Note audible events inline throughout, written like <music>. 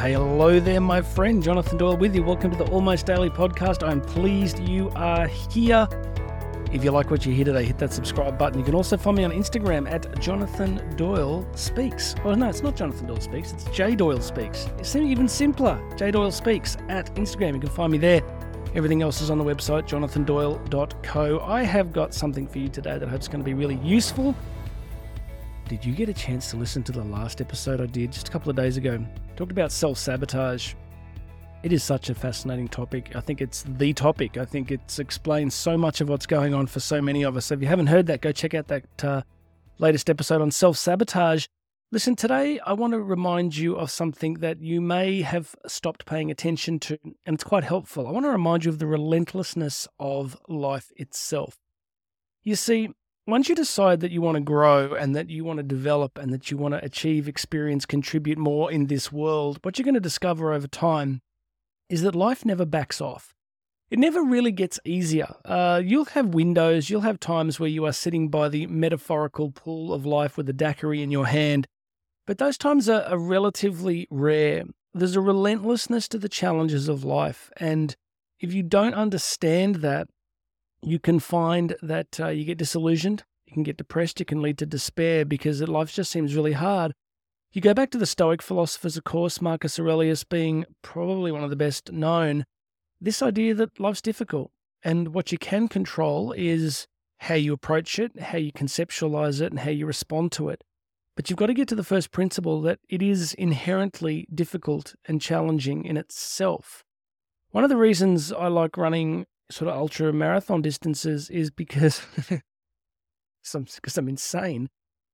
hello there, my friend. Jonathan Doyle with you. Welcome to the Almost Daily Podcast. I'm pleased you are here. If you like what you hear today, hit that subscribe button. You can also find me on Instagram at Jonathan Doyle Speaks. Oh, no, it's not Jonathan Doyle Speaks, it's J Doyle Speaks. It's even simpler. J Doyle Speaks at Instagram. You can find me there. Everything else is on the website, jonathandoyle.co. I have got something for you today that I hope is going to be really useful did you get a chance to listen to the last episode I did just a couple of days ago? Talked about self sabotage. It is such a fascinating topic. I think it's the topic. I think it explains so much of what's going on for so many of us. So if you haven't heard that, go check out that uh, latest episode on self sabotage. Listen, today I want to remind you of something that you may have stopped paying attention to, and it's quite helpful. I want to remind you of the relentlessness of life itself. You see, once you decide that you want to grow and that you want to develop and that you want to achieve, experience, contribute more in this world, what you're going to discover over time is that life never backs off. It never really gets easier. Uh, you'll have windows, you'll have times where you are sitting by the metaphorical pool of life with a daiquiri in your hand, but those times are, are relatively rare. There's a relentlessness to the challenges of life, and if you don't understand that, you can find that uh, you get disillusioned, you can get depressed, you can lead to despair because life just seems really hard. You go back to the Stoic philosophers, of course, Marcus Aurelius being probably one of the best known. This idea that life's difficult, and what you can control is how you approach it, how you conceptualize it, and how you respond to it. But you've got to get to the first principle that it is inherently difficult and challenging in itself. One of the reasons I like running sort of ultra marathon distances is because <laughs> some because I'm insane.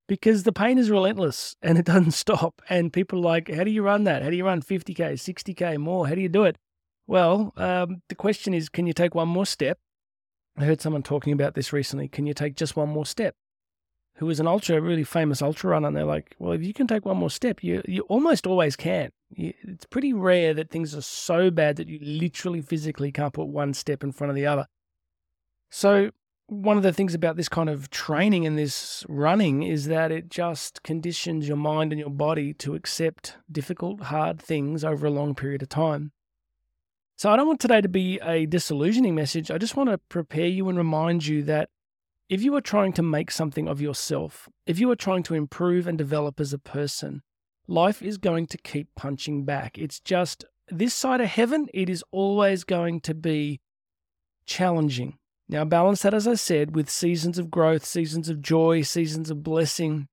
Because the pain is relentless and it doesn't <laughs> stop. And people are like, how do you run that? How do you run 50K, 60K more? How do you do it? Well, um, the question is, can you take one more step? I heard someone talking about this recently. Can you take just one more step? Who was an ultra, really famous ultra runner, and they're like, well, if you can take one more step, you you almost always can it's pretty rare that things are so bad that you literally physically can't put one step in front of the other. So, one of the things about this kind of training and this running is that it just conditions your mind and your body to accept difficult, hard things over a long period of time. So, I don't want today to be a disillusioning message. I just want to prepare you and remind you that if you are trying to make something of yourself, if you are trying to improve and develop as a person, life is going to keep punching back. It's just this side of heaven, it is always going to be challenging. Now, balance that, as I said, with seasons of growth, seasons of joy, seasons of blessing.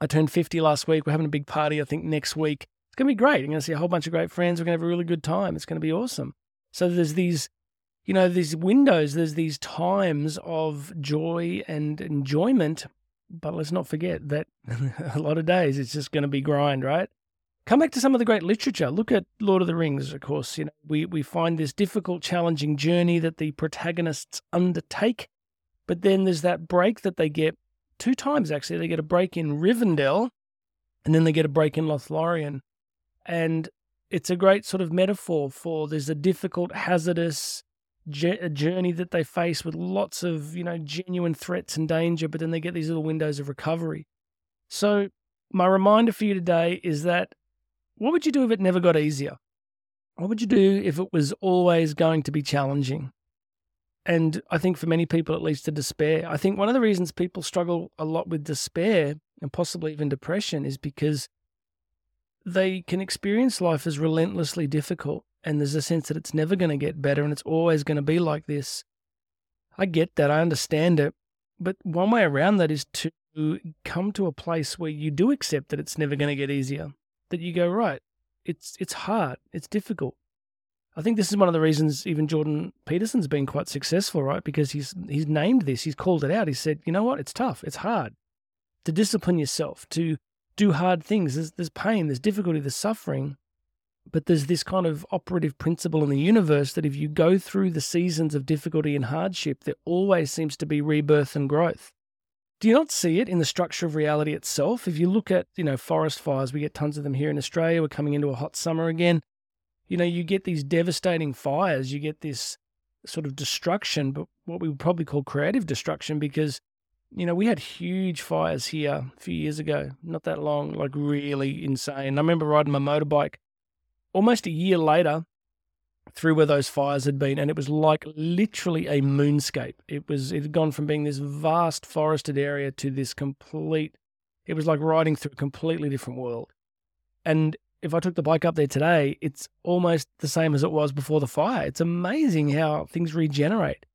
I turned 50 last week. We're having a big party, I think, next week. It's going to be great. I'm going to see a whole bunch of great friends. We're going to have a really good time. It's going to be awesome. So there's these, you know, these windows, there's these times of joy and enjoyment but let's not forget that <laughs> a lot of days it's just going to be grind, right? Come back to some of the great literature. Look at Lord of the Rings, of course. You know, we, we find this difficult, challenging journey that the protagonists undertake. But then there's that break that they get two times, actually. They get a break in Rivendell, and then they get a break in Lothlorien. And it's a great sort of metaphor for there's a difficult, hazardous, journey that they face with lots of you know genuine threats and danger but then they get these little windows of recovery. So my reminder for you today is that what would you do if it never got easier? What would you do if it was always going to be challenging? And i think for many people it leads to despair. I think one of the reasons people struggle a lot with despair and possibly even depression is because they can experience life as relentlessly difficult and there's a sense that it's never going to get better and it's always going to be like this. I get that, I understand it, but one way around that is to come to a place where you do accept that it's never going to get easier. That you go, right, it's it's hard, it's difficult. I think this is one of the reasons even Jordan Peterson's been quite successful, right? Because he's he's named this, he's called it out. He said, you know what, it's tough, it's hard to discipline yourself, to do hard things. There's, there's pain, there's difficulty, there's suffering. But there's this kind of operative principle in the universe that if you go through the seasons of difficulty and hardship, there always seems to be rebirth and growth. Do you not see it in the structure of reality itself? If you look at, you know, forest fires, we get tons of them here in Australia. We're coming into a hot summer again. You know, you get these devastating fires, you get this sort of destruction, but what we would probably call creative destruction because, you know, we had huge fires here a few years ago, not that long, like really insane. I remember riding my motorbike almost a year later, through where those fires had been, and it was like literally a moonscape. It was it had gone from being this vast forested area to this complete. It was like riding through a completely different world. And if I took the bike up there today, it's almost the same as it was before the fire. It's amazing how things regenerate.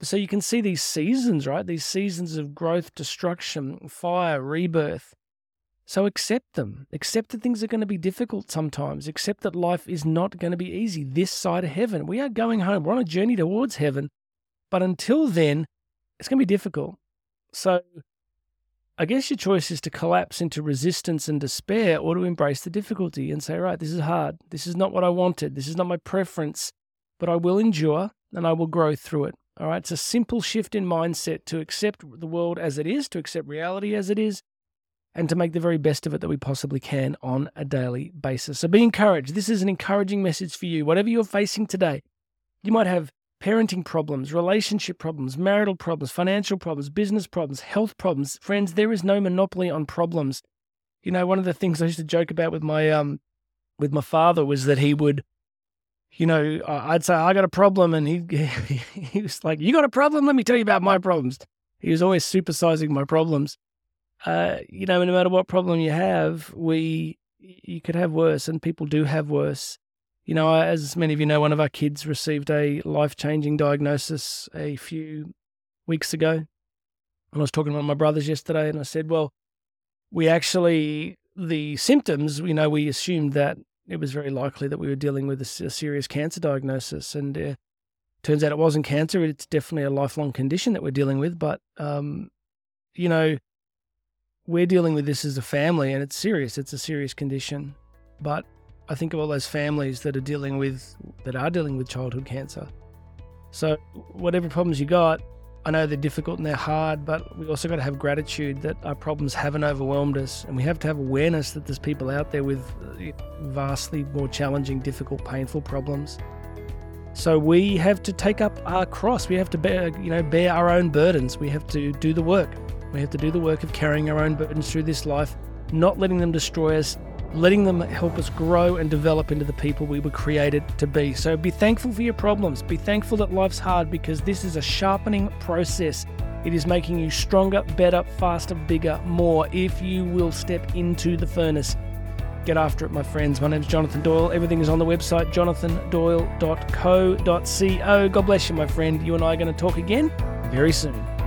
So you can see these seasons, right? These seasons of growth, destruction, fire, rebirth. So accept them. Accept that things are going to be difficult sometimes. Accept that life is not going to be easy this side of heaven. We are going home. We're on a journey towards heaven. But until then, it's going to be difficult. So I guess your choice is to collapse into resistance and despair or to embrace the difficulty and say, right, this is hard. This is not what I wanted. This is not my preference, but I will endure and I will grow through it. All right. It's a simple shift in mindset to accept the world as it is, to accept reality as it is, and to make the very best of it that we possibly can on a daily basis. So be encouraged. This is an encouraging message for you. Whatever you're facing today, you might have parenting problems, relationship problems, marital problems, financial problems, business problems, health problems. Friends, there is no monopoly on problems. You know, one of the things I used to joke about with my um with my father was that he would you know, I'd say I got a problem and he <laughs> he was like, "You got a problem? Let me tell you about my problems." He was always supersizing my problems uh, you know, no matter what problem you have, we you could have worse, and people do have worse. You know, as many of you know, one of our kids received a life changing diagnosis a few weeks ago. And I was talking to my brothers yesterday, and I said, well, we actually, the symptoms, you know, we assumed that it was very likely that we were dealing with a, a serious cancer diagnosis. And uh, turns out it wasn't cancer. It's definitely a lifelong condition that we're dealing with. But, um, you know, we're dealing with this as a family and it's serious. It's a serious condition. But I think of all those families that are dealing with that are dealing with childhood cancer. So whatever problems you got, I know they're difficult and they're hard, but we also got to have gratitude that our problems haven't overwhelmed us, and we have to have awareness that there's people out there with vastly more challenging, difficult, painful problems. So we have to take up our cross. We have to bear, you know, bear our own burdens. We have to do the work. We have to do the work of carrying our own burdens through this life, not letting them destroy us, letting them help us grow and develop into the people we were created to be. So be thankful for your problems. Be thankful that life's hard because this is a sharpening process. It is making you stronger, better, faster, bigger, more if you will step into the furnace. Get after it, my friends. My name is Jonathan Doyle. Everything is on the website, jonathandoyle.co.co. God bless you, my friend. You and I are going to talk again very soon.